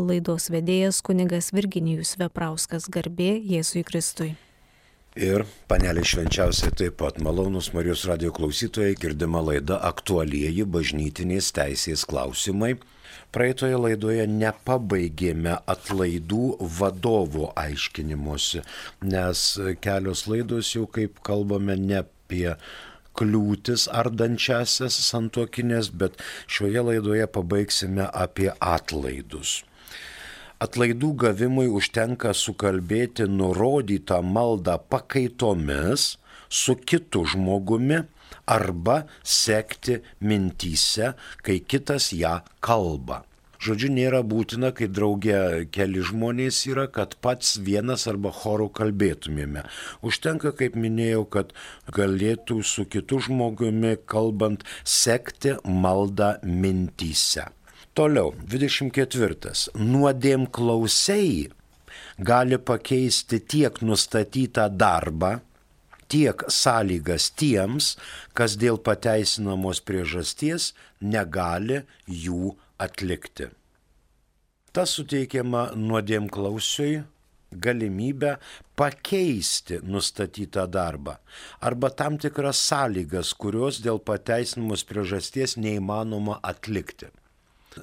Laidos vedėjas kunigas Virginijus Veprauskas garbė Jėzui Kristui. Ir panelė švenčiausiai taip pat malonus Marijos radio klausytojai girdima laida aktualieji bažnytinės teisės klausimai. Praeitoje laidoje nepabaigėme atlaidų vadovo aiškinimuose, nes kelios laidos jau kaip kalbame ne apie kliūtis ardančiasias santokinės, bet šioje laidoje pabaigsime apie atlaidus. Atlaidų gavimui užtenka sukalbėti nurodytą maldą pakaitomis su kitu žmogumi arba sekti mintyse, kai kitas ją kalba. Žodžiu, nėra būtina, kai draugė keli žmonės yra, kad pats vienas arba chorų kalbėtumėme. Užtenka, kaip minėjau, kad galėtų su kitu žmogumi kalbant sekti maldą mintyse. Toliau, 24. Nuodėm klausiai gali pakeisti tiek nustatytą darbą, tiek sąlygas tiems, kas dėl pateisinamos priežasties negali jų atlikti. Tas suteikiama nuodėmklausiui galimybę pakeisti nustatytą darbą arba tam tikras sąlygas, kurios dėl pateisinamos priežasties neįmanoma atlikti.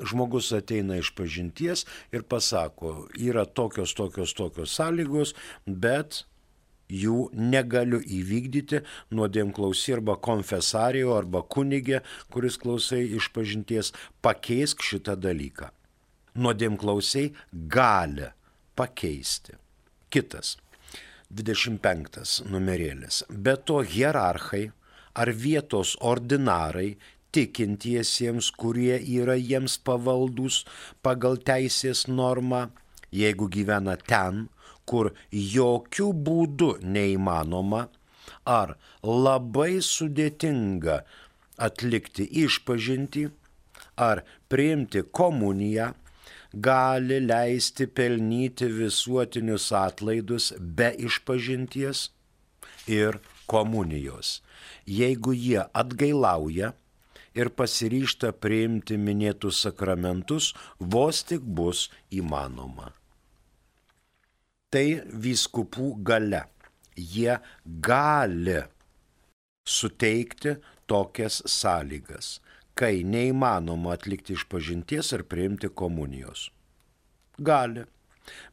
Žmogus ateina iš pažinties ir pasako, yra tokios, tokios, tokios sąlygos, bet jų negaliu įvykdyti nuodėm klausi arba konfesarijo arba kunigė, kuris klausai iš pažinties, pakeisk šitą dalyką. Nuodėm klausiai gali pakeisti. Kitas. 25 numerėlis. Be to hierarchai ar vietos ordinarai tikintiesiems, kurie yra jiems pavaldus pagal teisės normą, jeigu gyvena ten, kur jokių būdų neįmanoma ar labai sudėtinga atlikti išpažinti ar priimti komuniją, gali leisti pelnyti visuotinius atlaidus be išpažinties ir komunijos, jeigu jie atgailauja ir pasiryšta priimti minėtus sakramentus, vos tik bus įmanoma tai vyskupų gale. Jie gali suteikti tokias sąlygas, kai neįmanoma atlikti išpažinties ar priimti komunijos. Gali,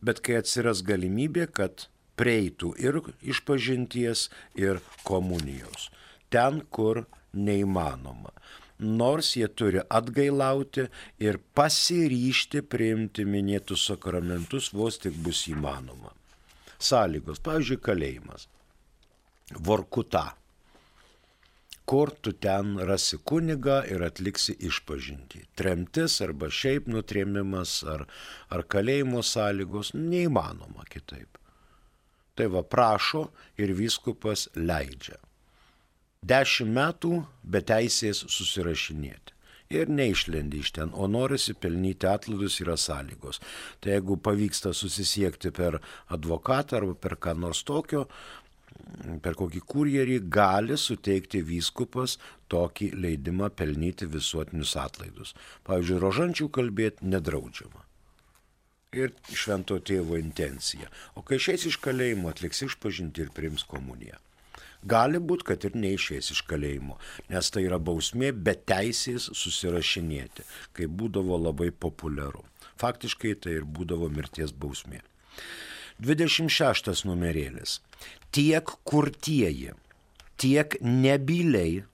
bet kai atsiras galimybė, kad prieitų ir išpažinties, ir komunijos. Ten, kur neįmanoma. Nors jie turi atgailauti ir pasiryšti priimti minėtus sakramentus, vos tik bus įmanoma. Sąlygos, pavyzdžiui, kalėjimas. Vorkuta. Kur tu ten rasi kunigą ir atliksi išpažinti. Tremtis arba šiaip nutrėmimas ar, ar kalėjimo sąlygos neįmanoma kitaip. Tai va prašo ir viskupas leidžia dešimt metų be teisės susirašinėti. Ir neišlendi iš ten, o norisi pelnyti atlaidus yra sąlygos. Tai jeigu pavyksta susisiekti per advokatą arba per ką nors tokio, per kokį kurjerį gali suteikti vyskupas tokį leidimą pelnyti visuotinius atlaidus. Pavyzdžiui, rožančių kalbėti nedraudžiama. Ir švento tėvo intencija. O kai išeis iš kalėjimo, atliks išpažinti ir priims komuniją. Gali būti, kad ir neišės iš kalėjimo, nes tai yra bausmė be teisės susirašinėti, kai būdavo labai populiaru. Faktiškai tai ir būdavo mirties bausmė. 26 numerėlis. Tiek kurtieji, tiek nebyliai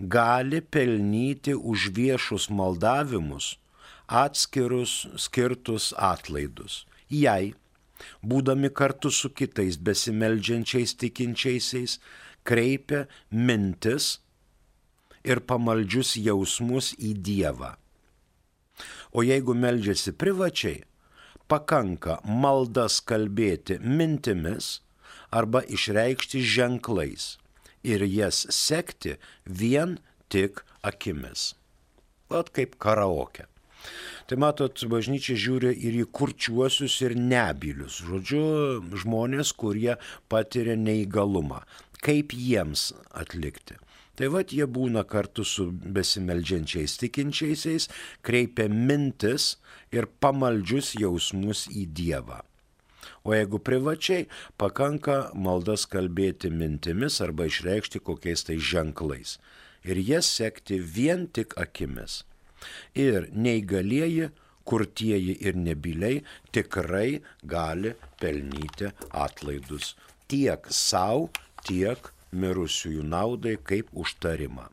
gali pelnyti už viešus maldavimus atskirus skirtus atlaidus. Jei būdami kartu su kitais besimeldžiančiais tikinčiaisiais, kreipia mintis ir pamaldžius jausmus į Dievą. O jeigu meldžiasi privačiai, pakanka maldas kalbėti mintimis arba išreikšti ženklais ir jas sekti vien tik akimis. Vat kaip karaoke. Tai matot, bažnyčia žiūri ir į kurčiuosius ir nebylius, žodžiu, žmonės, kurie patiria neįgalumą. Kaip jiems atlikti? Tai vad jie būna kartu su besimeldžiančiais tikinčiaisiais, kreipia mintis ir pamaldžius jausmus į Dievą. O jeigu privačiai, pakanka maldas kalbėti mintimis arba išreikšti kokiais tai ženklais. Ir jas sekti vien tik akimis. Ir neįgalieji, kurtieji ir nebiliai tikrai gali pelnyti atlaidus tiek savo, tiek mirusiųjų naudai kaip užtarimą.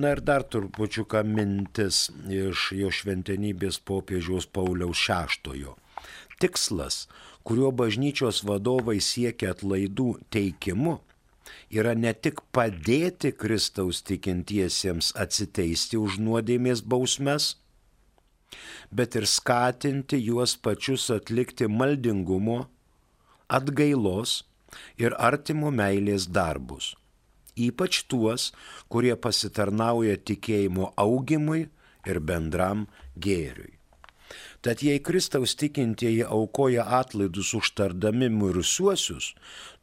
Na ir dar turpučiuką mintis iš jo šventenybės popiežiaus Pauliaus VI. Tikslas, kuriuo bažnyčios vadovai siekia atlaidų teikimu, yra ne tik padėti Kristaus tikintiesiems atsiteisti už nuodėmės bausmes, bet ir skatinti juos pačius atlikti maldingumo, atgailos ir artimo meilės darbus, ypač tuos, kurie pasitarnauja tikėjimo augimui ir bendram gėriui. Tad jei Kristaus tikintieji aukoja atlaidus užtardami mirusiuosius,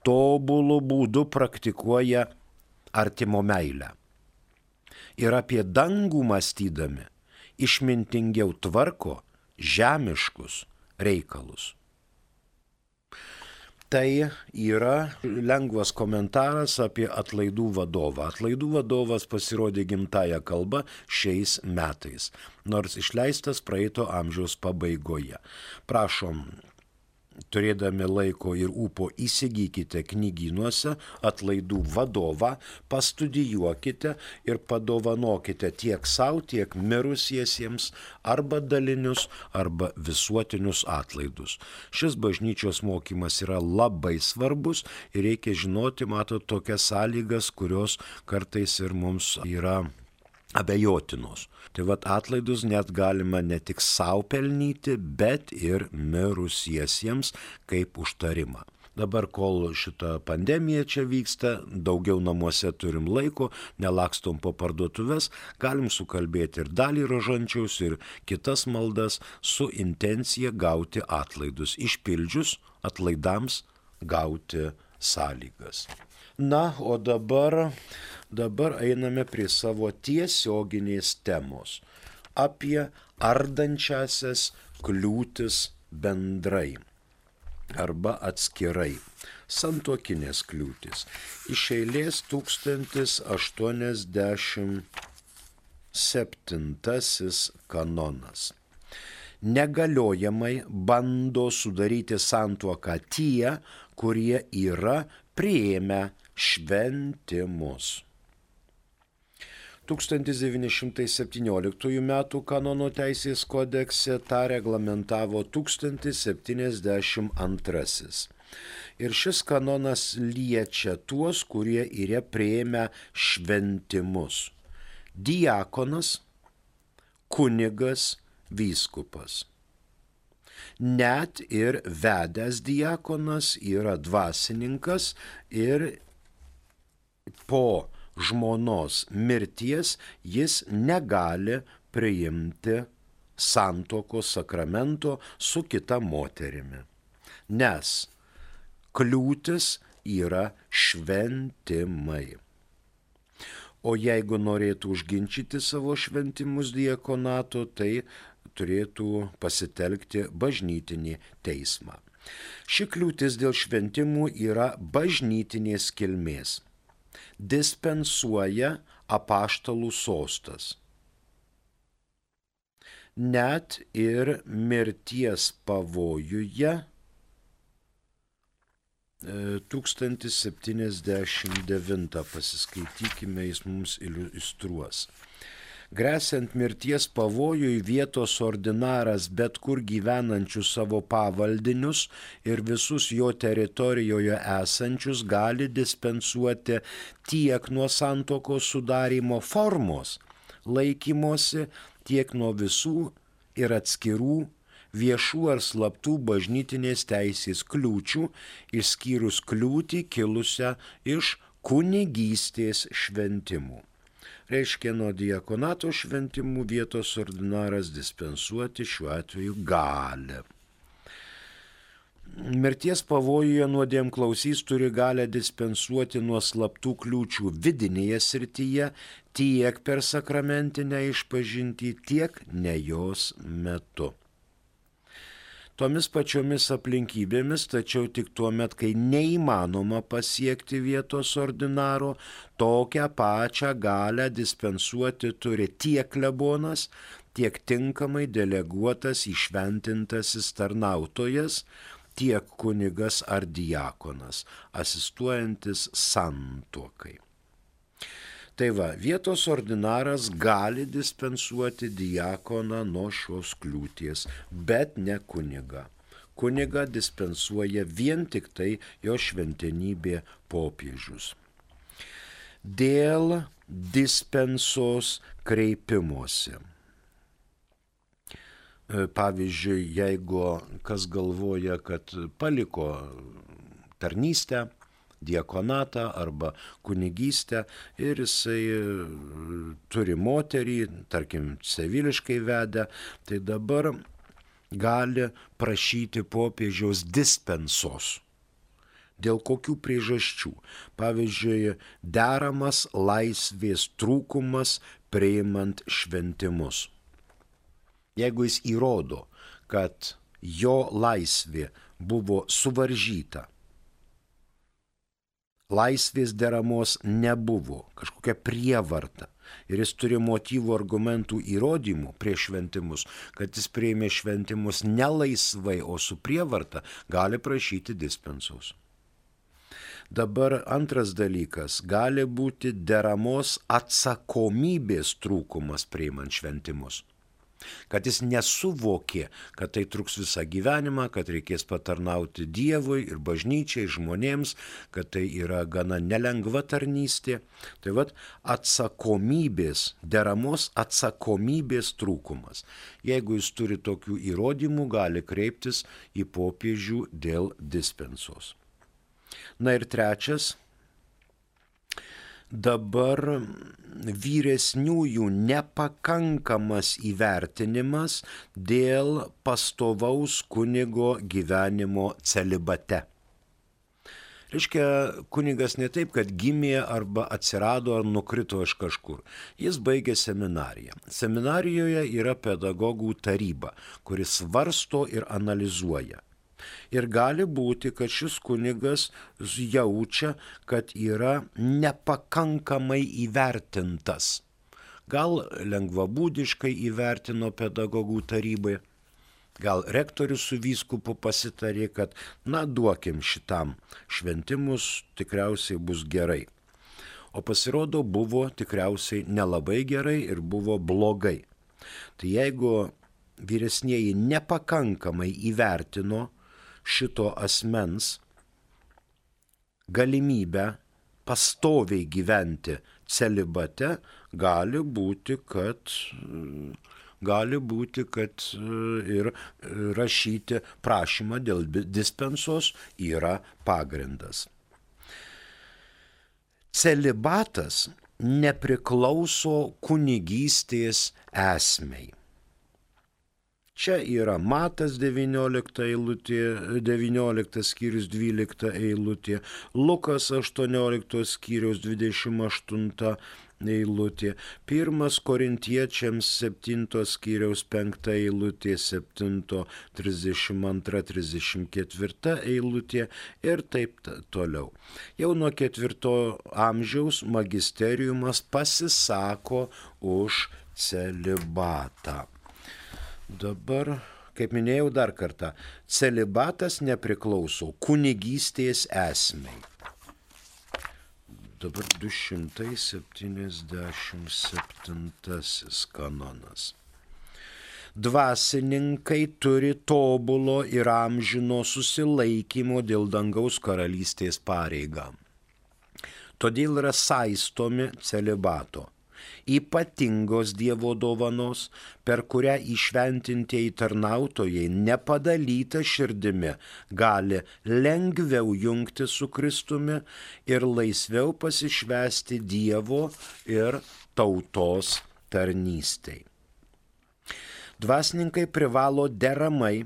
tobulų būdų praktikuoja artimo meilę. Ir apie dangų mąstydami išmintingiau tvarko žemiškus reikalus. Tai yra lengvas komentaras apie atlaidų vadovą. Atlaidų vadovas pasirodė gimtają kalbą šiais metais, nors išleistas praeito amžiaus pabaigoje. Prašom turėdami laiko ir ūpo įsigykite knygynuose atlaidų vadovą, pastudijuokite ir padovanokite tiek savo, tiek mirusiesiems arba dalinius, arba visuotinius atlaidus. Šis bažnyčios mokymas yra labai svarbus ir reikia žinoti, matot, tokias sąlygas, kurios kartais ir mums yra abejotinos. Tai vad atlaidus net galima ne tik savo pelnyti, bet ir mirusiesiems kaip užtarimą. Dabar, kol šita pandemija čia vyksta, daugiau namuose turim laiko, nelakstom po parduotuvės, galim sukalbėti ir dalį rožančiaus, ir kitas maldas su intencija gauti atlaidus, išpildžius atlaidams gauti sąlygas. Na, o dabar dabar einame prie savo tiesioginės temos apie ardančiasias kliūtis bendrai arba atskirai. Santokinės kliūtis. Iš eilės 1087 kanonas. Negaliojamai bando sudaryti santuoką tie, kurie yra prieėmę šventimus. 1917 m. kanono teisės kodekse tą reglamentavo 1072. Ir šis kanonas liečia tuos, kurie yra prieėmę šventimus. Diakonas, kunigas, vyskupas. Net ir vedęs diakonas yra dvasininkas ir po žmonos mirties jis negali priimti santokos sakramento su kita moterimi. Nes kliūtis yra šventimai. O jeigu norėtų užginčyti savo šventimus diekonato, tai turėtų pasitelkti bažnytinį teismą. Ši kliūtis dėl šventimų yra bažnytinės kilmės dispensuoja apaštalų sostas. Net ir mirties pavojuje 1079 e, pasiskaitykime, jis mums iliustruos. Gresiant mirties pavojui vietos ordinaras bet kur gyvenančius savo pavaldinius ir visus jo teritorijoje esančius gali dispensuoti tiek nuo santokos sudarimo formos laikymosi, tiek nuo visų ir atskirų viešų ar slaptų bažnytinės teisės kliūčių, išskyrus kliūtį kilusią iš kunigystės šventimų reiškia nuo diakonato šventimų vietos ordinaras dispensuoti šiuo atveju gali. mirties pavojuje nuodėm klausys turi galę dispensuoti nuo slaptų kliūčių vidinėje srityje tiek per sakramentinę išpažinti, tiek ne jos metu. Tomis pačiomis aplinkybėmis, tačiau tik tuo met, kai neįmanoma pasiekti vietos ordinaro, tokią pačią galę dispensuoti turi tiek klebonas, tiek tinkamai deleguotas išventintasis tarnautojas, tiek kunigas ar diakonas, asistuojantis santuokai. Tai va, vietos ordinaras gali dispensuoti diakoną nuo šios kliūties, bet ne kuniga. Kuniga dispensuoja vien tik tai jo šventenybė popiežius. Dėl dispensos kreipimuose. Pavyzdžiui, jeigu kas galvoja, kad paliko tarnystę, diekonatą arba kunigystę ir jisai e, turi moterį, tarkim, seviliškai vedę, tai dabar gali prašyti popiežiaus dispensos. Dėl kokių priežasčių? Pavyzdžiui, deramas laisvės trūkumas priimant šventimus jeigu jis įrodo, kad jo laisvė buvo suvaržyta, laisvės deramos nebuvo, kažkokia prievarta. Ir jis turi motyvų, argumentų, įrodymų prieš šventimus, kad jis prieimė šventimus ne laisvai, o su prievarta, gali prašyti dispensos. Dabar antras dalykas - gali būti deramos atsakomybės trūkumas priimant šventimus kad jis nesuvokė, kad tai truks visą gyvenimą, kad reikės patarnauti Dievui ir bažnyčiai, žmonėms, kad tai yra gana nelengva tarnystė. Tai vad atsakomybės, deramos atsakomybės trūkumas. Jeigu jis turi tokių įrodymų, gali kreiptis į popiežių dėl dispensos. Na ir trečias dabar vyresniųjų nepakankamas įvertinimas dėl pastovaus kunigo gyvenimo celibate. Reiškia, kunigas ne taip, kad gimė arba atsirado ar nukrito iš kažkur. Jis baigė seminariją. Seminarijoje yra pedagogų taryba, kuris svarsto ir analizuoja. Ir gali būti, kad šis kunigas jaučia, kad yra nepakankamai įvertintas. Gal lengvabūdiškai įvertino pedagogų tarybai, gal rektorius su vyskupu pasitarė, kad na duokim šitam šventimus, tikriausiai bus gerai. O pasirodo buvo tikriausiai nelabai gerai ir buvo blogai. Tai jeigu vyresnieji nepakankamai įvertino šito asmens galimybę pastoviai gyventi celibate, gali būti, kad gali būti, kad ir rašyti prašymą dėl dispensos yra pagrindas. Celibatas nepriklauso kunigystės esmei. Čia yra Matas 19 eilutė, 19 skyrius 12 eilutė, Lukas 18 skyrius 28 eilutė, 1 Korintiečiams 7 skyriaus 5 eilutė, 7, 32, 34 eilutė ir taip toliau. Jau nuo 4 amžiaus magisteriumas pasisako už celibatą. Dabar, kaip minėjau dar kartą, celibatas nepriklauso kunigystės esmei. Dabar 277 kanonas. Dvasininkai turi tobulo ir amžino susilaikymo dėl dangaus karalystės pareigą. Todėl yra saistomi celibato ypatingos Dievo dovanos, per kurią išventintieji tarnautojai nepadalyta širdimi gali lengviau jungti su Kristumi ir laisviau pasišvesti Dievo ir tautos tarnystei. Dvasininkai privalo deramai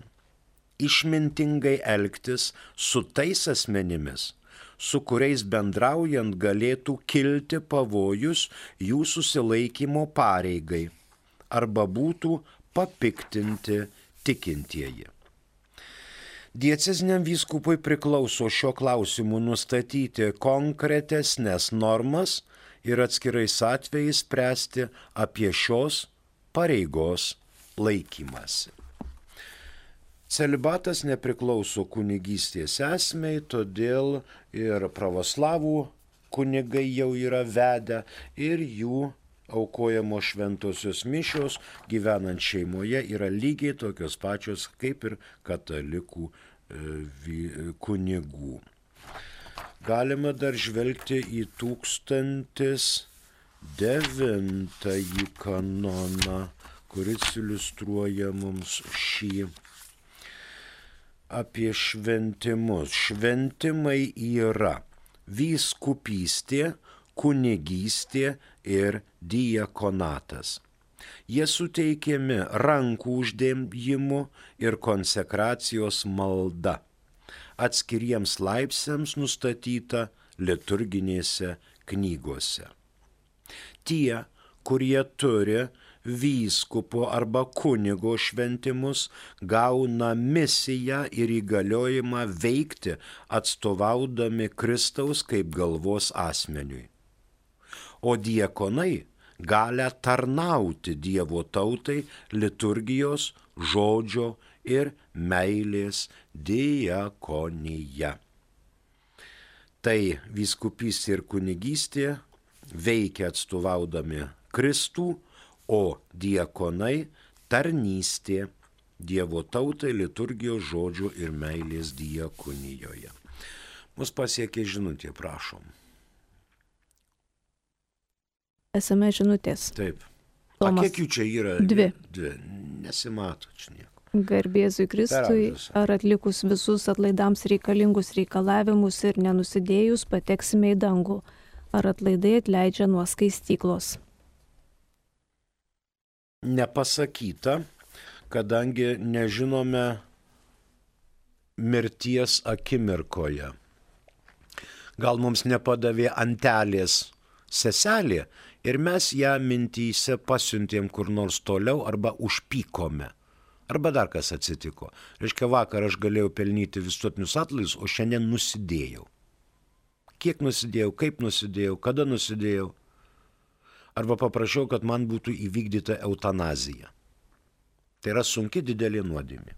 išmintingai elgtis su tais asmenimis, su kuriais bendraujant galėtų kilti pavojus jų susilaikymo pareigai arba būtų papiktinti tikintieji. Dieceziniam vyskupui priklauso šio klausimu nustatyti konkretesnės normas ir atskirais atvejais spręsti apie šios pareigos laikymasi. Celibatas nepriklauso kunigystės esmei, todėl ir pravoslavų kunigai jau yra vedę ir jų aukojamos šventosios mišios gyvenant šeimoje yra lygiai tokios pačios kaip ir katalikų e, kunigų. Galima dar žvelgti į tūkstantis devintąjį kanoną, kuris iliustruoja mums šį apie šventimus. Šventimai yra vyskupystė, kunigystė ir diakonatas. Jie suteikiami rankų uždėjimu ir konsekracijos malda. Atskiriems laipsniams nustatyta liturginėse knygose. Tie, kurie turi vyskupo arba kunigo šventimus, gauna misiją ir įgaliojimą veikti atstovaudami Kristaus kaip galvos asmeniui o diekonai galę tarnauti Dievo tautai liturgijos, žodžio ir meilės diakonija. Tai viskupystė ir kunigystė veikia atstovaudami Kristų, o diekonai tarnystė Dievo tautai liturgijos žodžio ir meilės diakonijoje. Mus pasiekė žinutė, prašom. SMS žinutės. Taip. Tomas. A kiek jų čia yra? Dvi. Dvi. Nesimato čia nieko. Garbėzui Kristui, ar atlikus visus atlaidams reikalingus reikalavimus ir nenusidėjus pateksime į dangų, ar atlaidai atleidžia nuo skaistyklos. Nepasakyta, kadangi nežinome mirties akimirkoje. Gal mums nepadavė antelės seselė ir mes ją mintyse pasiuntėm kur nors toliau arba užpykome. Arba dar kas atsitiko. Reiškia, vakar aš galėjau pelnyti visuotinius atlaidus, o šiandien nusidėjau. Kiek nusidėjau, kaip nusidėjau, kada nusidėjau. Arba paprašiau, kad man būtų įvykdyta eutanazija. Tai yra sunki didelė nuodėmė.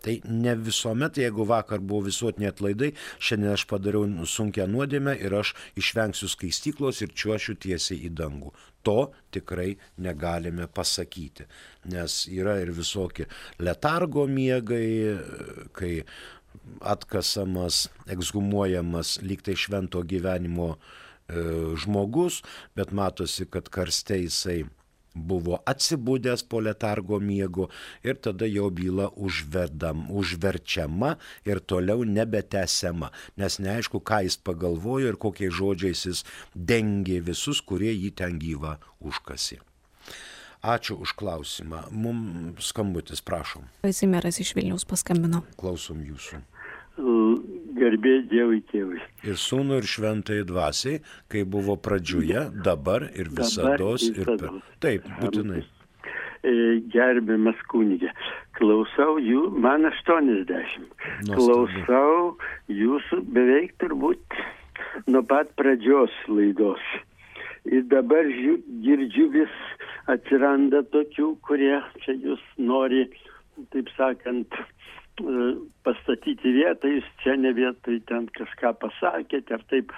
Tai ne visuomet, jeigu vakar buvo visuotiniai atlaidai, šiandien aš padariau sunkę nuodėmę ir aš išvengsiu skaistyklos ir čiuošiu tiesiai į dangų. To tikrai negalime pasakyti, nes yra ir visokie letargo miegai, kai atkasamas, egzhumuojamas lyg tai švento gyvenimo e, žmogus, bet matosi, kad karste jisai buvo atsibūdęs po letargo miego ir tada jo byla užvedam, užverčiama ir toliau nebetęsiama, nes neaišku, ką jis pagalvojo ir kokiais žodžiais jis dengė visus, kurie jį ten gyvą užkasi. Ačiū už klausimą. Mums skambutis, prašom. Kazimieras iš Vilniaus paskambino. Klausom jūsų garbė Dievui tėvui. Ir sūnų, ir šventai dvasiai, kai buvo pradžioje, dabar ir visados. Ir per... Taip, būtinai. E, gerbiamas kunigė, klausau jų, man 80. Nuostabu. Klausau jūsų beveik turbūt nuo pat pradžios laidos. Ir dabar žiū, girdžiu vis atsiranda tokių, kurie čia jūs nori, taip sakant, pastatyti vietą, jūs čia ne vietoj ten kažką pasakėte ar taip.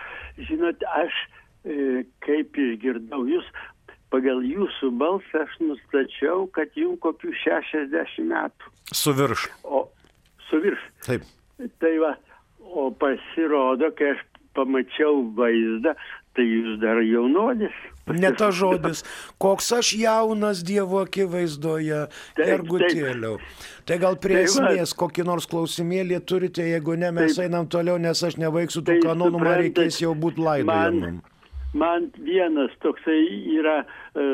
Žinot, aš e, kaip išgirdau jūs, pagal jūsų balsą aš nustačiau, kad jums kokių 60 metų. Su virš. O su virš. Taip. Tai va, o pasirodo, kai aš pamačiau vaizdą, tai jūs dar jaunuolis. Ne ta žodis, koks aš jaunas Dievo akivaizdoje, ergutėliau. Tai gal prie Tai va. esmės kokį nors klausimėlį turite, jeigu ne, mes Taip. einam toliau, nes aš nebaigsiu tų Tai kanonų, man reikės jau būti laidojamam. Man vienas toksai yra, e,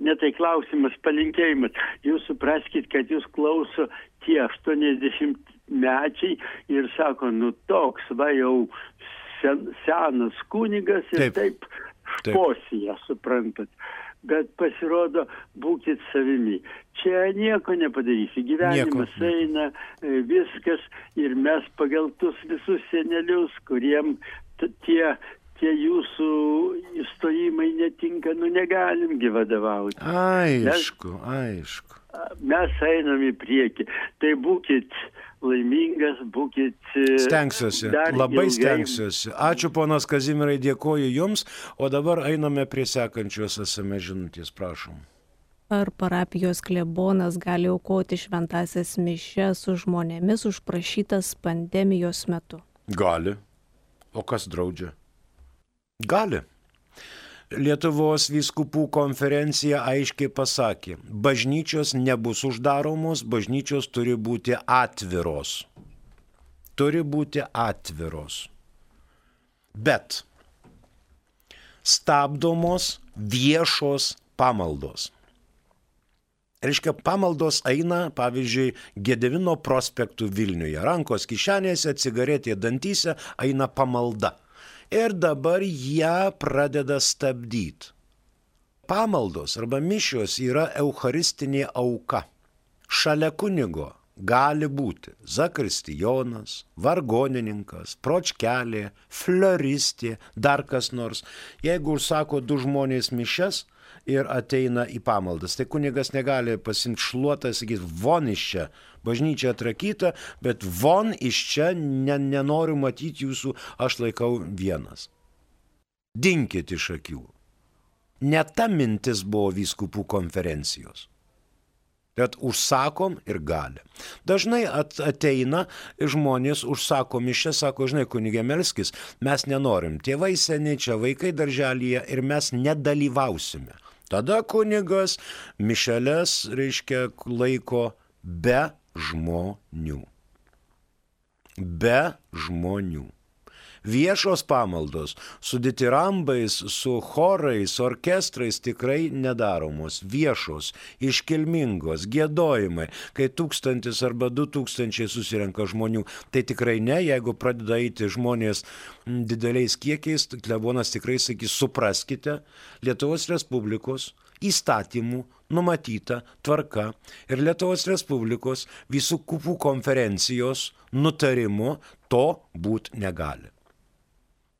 ne tai klausimas, palinkėjimas. Jūs supraskite, kad jūs klauso tie mečiai ir sako, nu toks va jau sen, senas kunigas ir Taip. taip, šposija, suprantat. Bet pasirodo, būkit savimi. Čia nieko nepadarysi. Gyvenimas Nieko. eina, e, viskas ir mes pagal tus visus senelius, kuriem tie, tie jūsų įstojimai netinka, nu negalimgi vadovauti. Aišku, aišku. Mes einam į priekį. Tai būkit laimingas, būkit. e, Stengsiuosi, labai ilgai. stengsiuosi. Ačiū ponas Kazimirai, dėkoju Jums, o dabar einame prie sekančios esame žinutės, prašom. Ar parapijos klebonas gali aukoti šventasias mišes su žmonėmis užprašytas pandemijos metu? Gali. O kas draudžia? Gali. Lietuvos vyskupų konferencija aiškiai pasakė, bažnyčios nebus uždaromos, bažnyčios turi būti atviros. Turi būti atviros. Bet stabdomos viešos pamaldos. Reiškia, pamaldos eina, pavyzdžiui, Gedevino prospektų Vilniuje. Rankos kišenėse, cigaretė dantyse eina pamalda. Ir dabar ją pradeda stabdyti. Pamaldos arba mišios yra eucharistinė auka. Šalia kunigo gali būti zakristijonas, vargonininkas, pročkelė, floristė, dar kas nors. Jeigu užsako du žmonės mišes ir ateina į pamaldas, tai kunigas negali pasimti šluotą, sakyti, von iš čia, bažnyčia atrakyta, bet von iš čia ne, nenoriu matyti jūsų, aš laikau vienas. Dinkit iš akių. Ne ta mintis buvo vyskupų konferencijos. Bet užsakom ir gali. Dažnai at, ateina žmonės, užsako mišę, sako, žinai, kunigė Melskis, mes nenorim, tėvai seni, čia vaikai darželyje ir mes nedalyvausime. Tada kunigas mišelės, reiškia, laiko be žmonių. Be žmonių. Viešos pamaldos su ditirambais, su chorais, orkestrais tikrai nedaromos. Viešos, iškilmingos, gėdojimai, kai tūkstantis arba du tūkstančiai susirenka žmonių. Tai tikrai ne, jeigu pradeda eiti žmonės dideliais kiekiais, tai klebonas tikrai sakys, supraskite, Lietuvos Respublikos įstatymų numatyta tvarka ir Lietuvos Respublikos visų kupų konferencijos nutarimu to būt negali.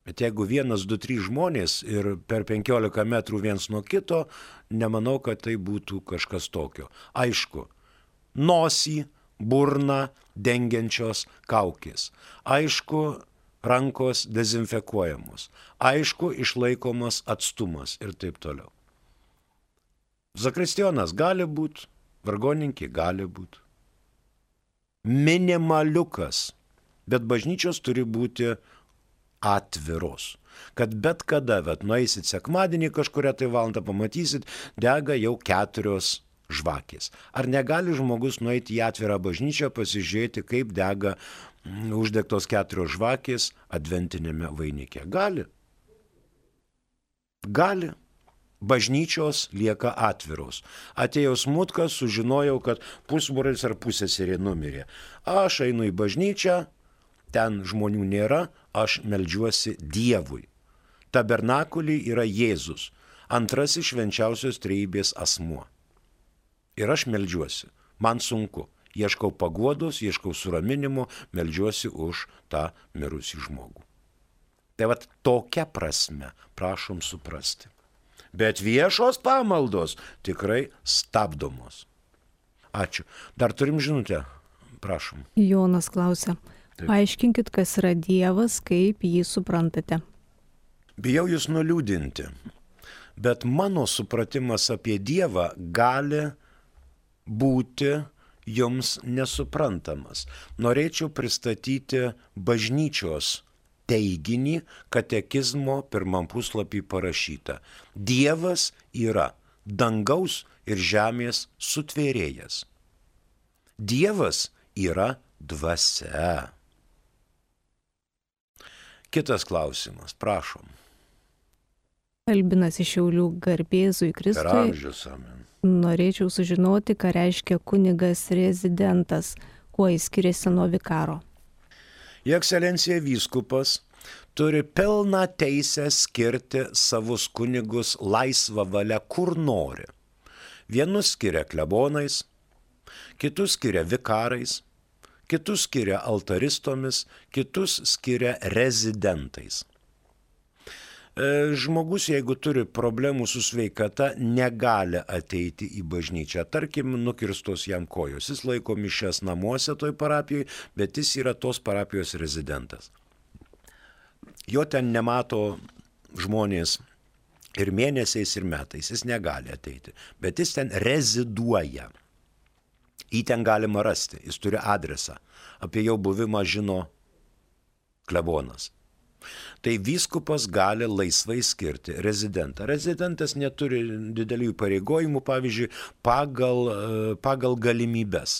Bet jeigu vienas, du, trys žmonės ir per 15 metrų viens nuo kito, nemanau, kad tai būtų kažkas tokio. Aišku, nosį, burną dengiančios kaukės. Aišku, rankos dezinfekuojamos. Aišku, išlaikomas atstumas ir taip toliau. Zakristijonas gali būti, vargoninkė gali būti. Minimaliukas, bet bažnyčios turi būti atviros. Kad bet kada, bet nueisit sekmadienį kažkuria tai valandą, pamatysit, dega jau keturios žvakės. Ar negali žmogus nueiti į atvirą bažnyčią, pasižiūrėti, kaip dega mm, uždegtos keturios žvakės adventinėme vainike? Gali. Gali. Bažnyčios lieka atviros. Atėjo smutkas, sužinojau, kad pusbrolis ar pusėserė numirė. Aš einu į bažnyčią, ten žmonių nėra, aš melžiuosi Dievui. Tabernakulį yra Jėzus, antrasis švenčiausios trejybės asmuo. Ir aš melžiuosi. Man sunku. Ieškau paguodos, ieškau suraminimo, melžiuosi už tą mirusį žmogų. Tai vad tokia prasme prašom suprasti. Bet viešos pamaldos tikrai stabdomos. Ačiū. Dar turim žinutę. Prašom. Jonas klausia. Paaiškinkit, kas yra Dievas, kaip jį suprantate. Bijau jūs nuliūdinti, bet mano supratimas apie Dievą gali būti jums nesuprantamas. Norėčiau pristatyti bažnyčios teiginį katekizmo pirmam puslapį parašyta. Dievas yra dangaus ir žemės sutvėrėjas. Dievas yra dvasia. Kitas klausimas, prašom. Albinas iš Šiaulių garbėzui Per Kristui. amžius amen. Norėčiau sužinoti, ką reiškia kunigas rezidentas, Kuo jis skiriasi nuo vikaro? Jo ekscelencija vyskupas turi pilną teisę skirti savus kunigus laisvą valią kur nori. Vienus skiria klebonais, kitus skiria vikarais, kitus skiria altaristomis, kitus skiria rezidentais. E, žmogus, jeigu turi problemų su sveikata, negali ateiti į bažnyčią. Tarkim, nukirstos jam kojos. Jis laiko mišes namuose toj parapijoje, bet jis yra tos parapijos rezidentas. Jo ten nemato žmonės ir mėnesiais, ir metais. Jis negali ateiti, bet jis ten reziduoja. Jį ten galima rasti, jis turi adresą. Apie jo buvimą žino klebonas. Tai vyskupas gali laisvai skirti rezidentą. Rezidentas neturi didelių pareigojimų, pavyzdžiui, pagal, e, pagal galimybės.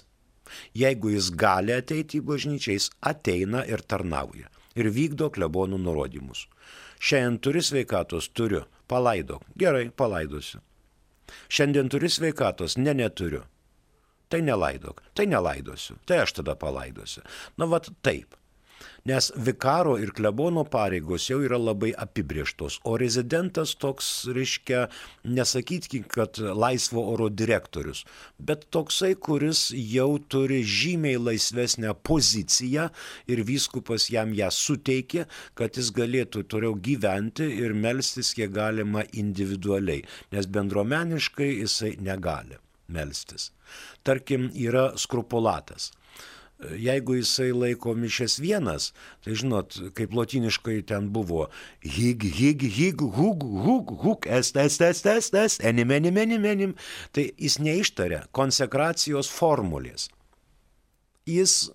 Jeigu jis gali ateiti į bažnyčią, jis ateina ir tarnauja. Ir vykdo klebonų nurodymus. Šiandien turi sveikatos, turiu, palaidok. Gerai, palaidosiu. Šiandien turi sveikatos, ne neturiu. Tai nelaidok, tai nelaidosiu, tai aš tada palaidosiu. Na, vad taip. Nes vikaro ir klebono pareigos jau yra labai apibrieštos, o rezidentas toks, reiškia, nesakyt, kad laisvo oro direktorius, bet toksai, kuris jau turi žymiai laisvesnę poziciją ir vyskupas jam ją suteikė, kad jis galėtų toliau gyventi ir melstis kiek galima individualiai, nes bendruomeniškai jisai negali melstis. Tarkim, yra skrupulatas jeigu jisai laiko mišes vienas, tai žinot, kaip lotiniškai ten buvo hig, hig, hig, hug, hug, hug, est, est, est, est, est, enim, enim, enim, enim, tai jis neištaria konsekracijos formulės. Jis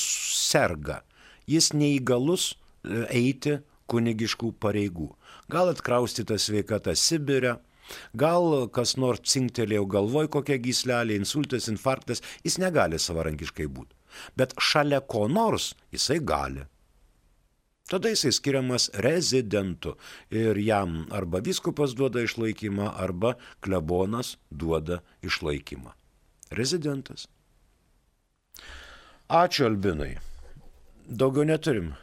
serga, jis neįgalus e, eiti kunigiškų pareigų. Gal atkraustyta sveikata Sibirė, Gal kas nors cinktelėjo galvoj kokia gyslelė, insultas, infarktas, jis negali savarankiškai būti bet šalia ko nors jisai gali. Tada jisai skiriamas rezidentu ir jam arba viskupas duoda išlaikymą, arba klebonas duoda išlaikymą. Rezidentas. Ačiū Albinai. Daugiau neturim.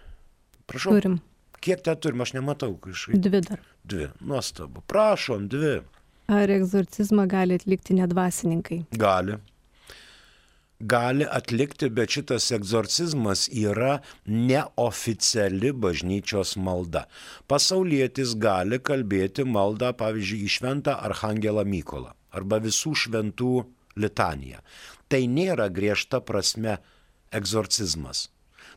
Prašau. Turim. Kiek ten turim, aš nematau kažkaip. Dvi dar. Dvi. Nuostabu. Prašom, dvi. Ar egzorcizmą gali atlikti nedvasininkai? Gali gali atlikti, bet šitas egzorcizmas yra neoficiali bažnyčios malda. Pasaulietis gali kalbėti maldą, pavyzdžiui, į šventą Arhangelą Mykolą arba visų šventų litaniją. Tai nėra griežta prasme egzorcizmas.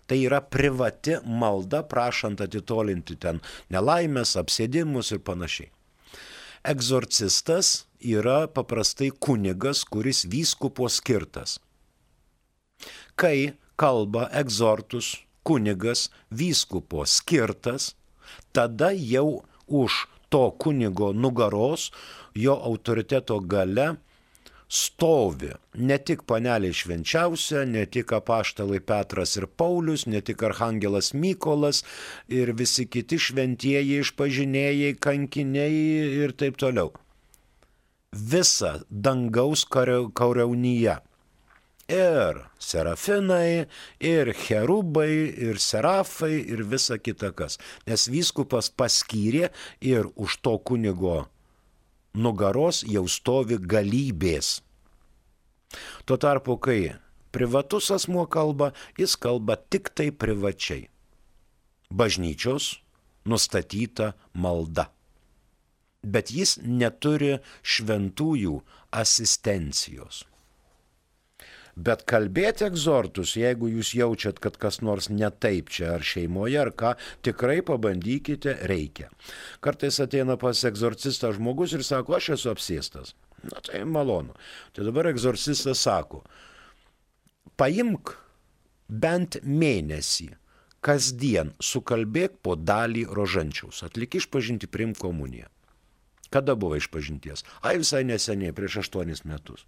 Tai yra privati malda, prašant atitolinti ten nelaimės, apsėdimus ir panašiai. Egzorcistas yra paprastai kunigas, kuris vyskupo skirtas kai kalba egzortus kunigas vyskupo skirtas, tada jau už to kunigo nugaros jo autoriteto gale stovi ne tik panelė švenčiausia, ne tik apaštalai Petras ir Paulius, ne tik arhangelas Mykolas ir visi kiti šventieji išpažinėjai, kankiniai ir taip toliau. Visa dangaus kauriaunyje ir serafinai, ir cherubai, ir serafai, ir visa kita kas. Nes vyskupas paskyrė ir už to kunigo nugaros jau stovi galybės. Tuo tarpu, kai privatus asmuo kalba, jis kalba tik tai privačiai. Bažnyčios nustatyta malda. Bet jis neturi šventųjų asistencijos. Bet kalbėti egzortus, jeigu jūs jaučiat, kad kas nors netaip čia ar šeimoje ar ką, tikrai pabandykite, reikia. Kartais ateina pas egzorcistą žmogus ir sako, aš esu apsėstas. Na tai malonu. Tai dabar egzorcistas sako, paimk bent mėnesį kasdien sukalbėk po dalį rožančiaus, atlik išpažinti prim komuniją. Kada buvo išpažinties? Ai visai neseniai, prieš aštuonis metus.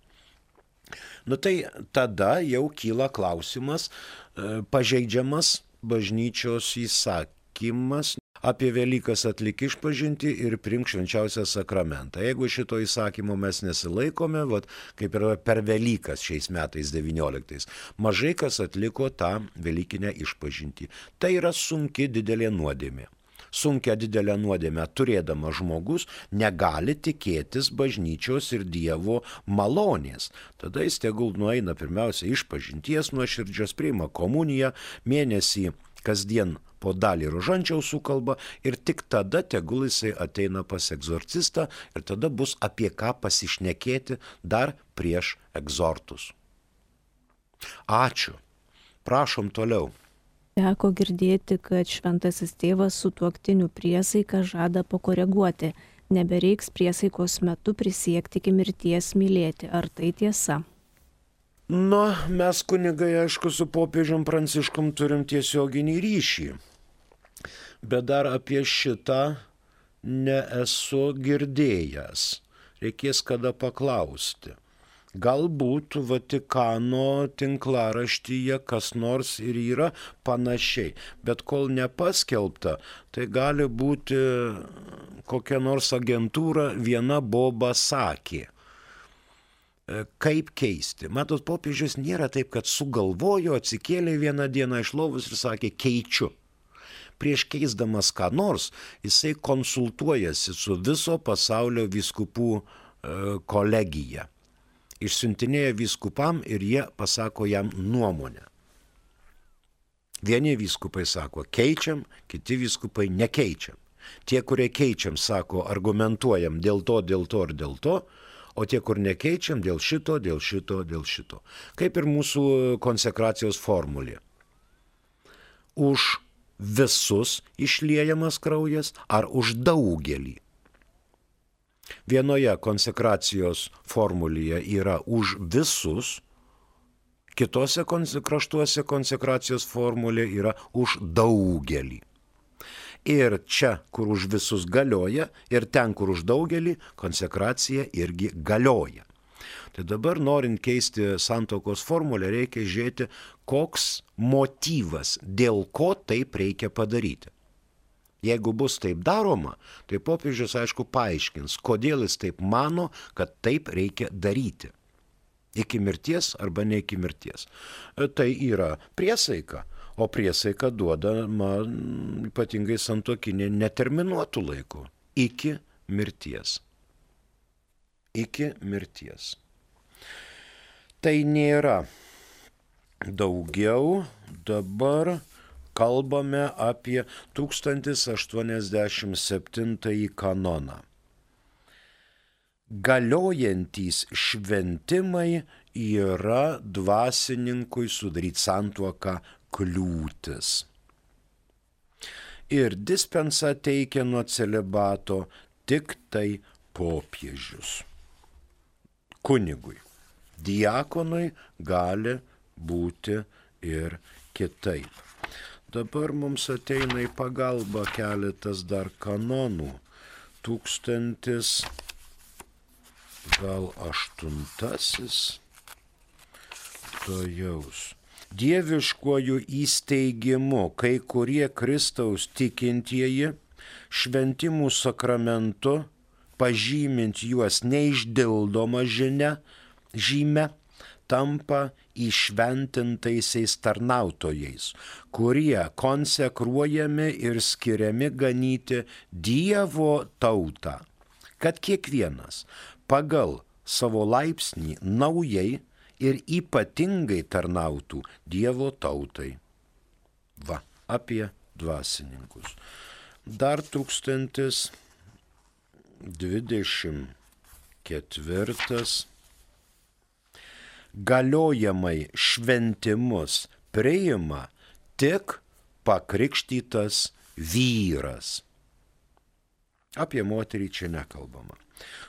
Nu tai tada jau kyla klausimas, e, pažeidžiamas bažnyčios įsak, įsakymas apie Velykas atlik išpažinti ir primk švenčiausią sakramentą. Jeigu šito įsakymo mes nesilaikome, vat, kaip ir per Velykas šiais metais 19, mažai kas atliko tą Velykinę išpažinti. Tai yra sunki didelė nuodėmė sunkia didelę nuodėmę turėdamas žmogus negali tikėtis bažnyčios ir Dievo malonės. Tada jis tegul nueina pirmiausia iš pažinties nuoširdžios, priima komuniją, mėnesį kasdien po dalį rožančiaus sukalba ir tik tada tegul jisai ateina pas egzorcistą ir tada bus apie ką pasišnekėti dar prieš egzortus. Ačiū. Prašom toliau. Teko girdėti, kad šventasis tėvas su tuoktiniu priesaika žada pakoreguoti. Nebereiks priesaikos metu prisiekti iki mirties mylėti. Ar tai tiesa? Na, mes kunigai, aišku, su popiežium pranciškom turim tiesioginį ryšį. Bet dar apie šitą nesu girdėjęs. Reikės kada paklausti. Galbūt Vatikano tinklaraštyje kas nors ir yra panašiai, bet kol nepaskelbta, tai gali būti kokia nors agentūra viena boba sakė. E, kaip keisti? Matot, popiežius nėra taip, kad sugalvojo, atsikėlė vieną dieną iš lovus ir sakė keičiu prieš keisdamas ką nors, jisai konsultuojasi su viso pasaulio viskupų e, kolegija išsiuntinėja vyskupam ir jie pasako jam nuomonę. Vieni vyskupai sako keičiam, kiti vyskupai nekeičiam. Tie, kurie keičiam, sako argumentuojam dėl to, dėl to ir dėl to, o tie, kur nekeičiam, dėl šito, dėl šito, dėl šito. Kaip ir mūsų konsekracijos formulė. Už visus išliejamas kraujas ar už daugelį. Vienoje konsekracijos formulėje yra už visus, kitose kraštuose konsekracijos formulė yra už daugelį. Ir čia, kur už visus galioja, ir ten, kur už daugelį, konsekracija irgi galioja. Tai dabar, norint keisti santokos formulę, reikia žiūrėti, koks motyvas, dėl ko taip reikia padaryti. Jeigu bus taip daroma, tai popiežius aišku paaiškins, kodėl jis taip mano, kad taip reikia daryti. Iki mirties arba ne iki mirties. E, tai yra priesaika, o priesaika duodama ypatingai santokinė neterminuotų laikų. Iki mirties. Iki mirties. Tai nėra daugiau dabar kalbame apie 1087 kanoną. Galiojantys šventimai yra dvasininkui sudaryti santuoką kliūtis. Ir dispensą teikia nuo celibato tik tai popiežius. Kunigui. Diakonui gali būti ir kitaip. Dabar mums ateina į pagalbą keletas dar kanonų. Tūkstantis, gal aštuntasis, to jaus. Dieviškuoju įsteigimu kai kurie Kristaus tikintieji šventimų sakramentu, pažymint juos neišdildoma žinia, žymė, tampa įšventintaisiais tarnautojais, kurie konsekruojami ir skiriami ganyti Dievo tautą, kad kiekvienas pagal savo laipsnį naujai ir ypatingai tarnautų Dievo tautai. Va, apie dvasininkus. Dar 1024 galiojamai šventimus priima tik pakrikštytas vyras. Apie moterį čia nekalbama.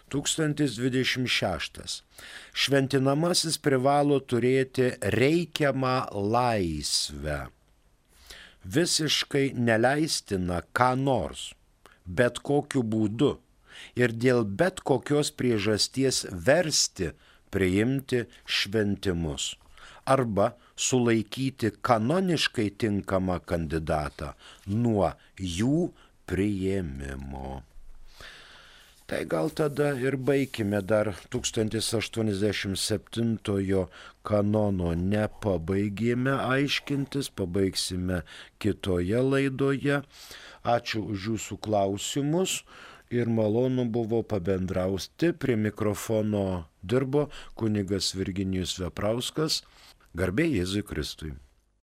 1026. Šventinamasis privalo turėti reikiamą laisvę. Visiškai neleistina ką nors, bet kokiu būdu ir dėl bet kokios priežasties versti priimti šventimus arba sulaikyti kanoniškai tinkamą kandidatą nuo jų priėmimo. Tai gal tada ir baigime dar 1087 kanono nepabaigėme aiškintis, pabaigsime kitoje laidoje. Ačiū už jūsų klausimus ir malonu buvo pabendrausti. Prie mikrofono dirbo kunigas Virginijus Veprauskas. Garbė Jėzui Kristui.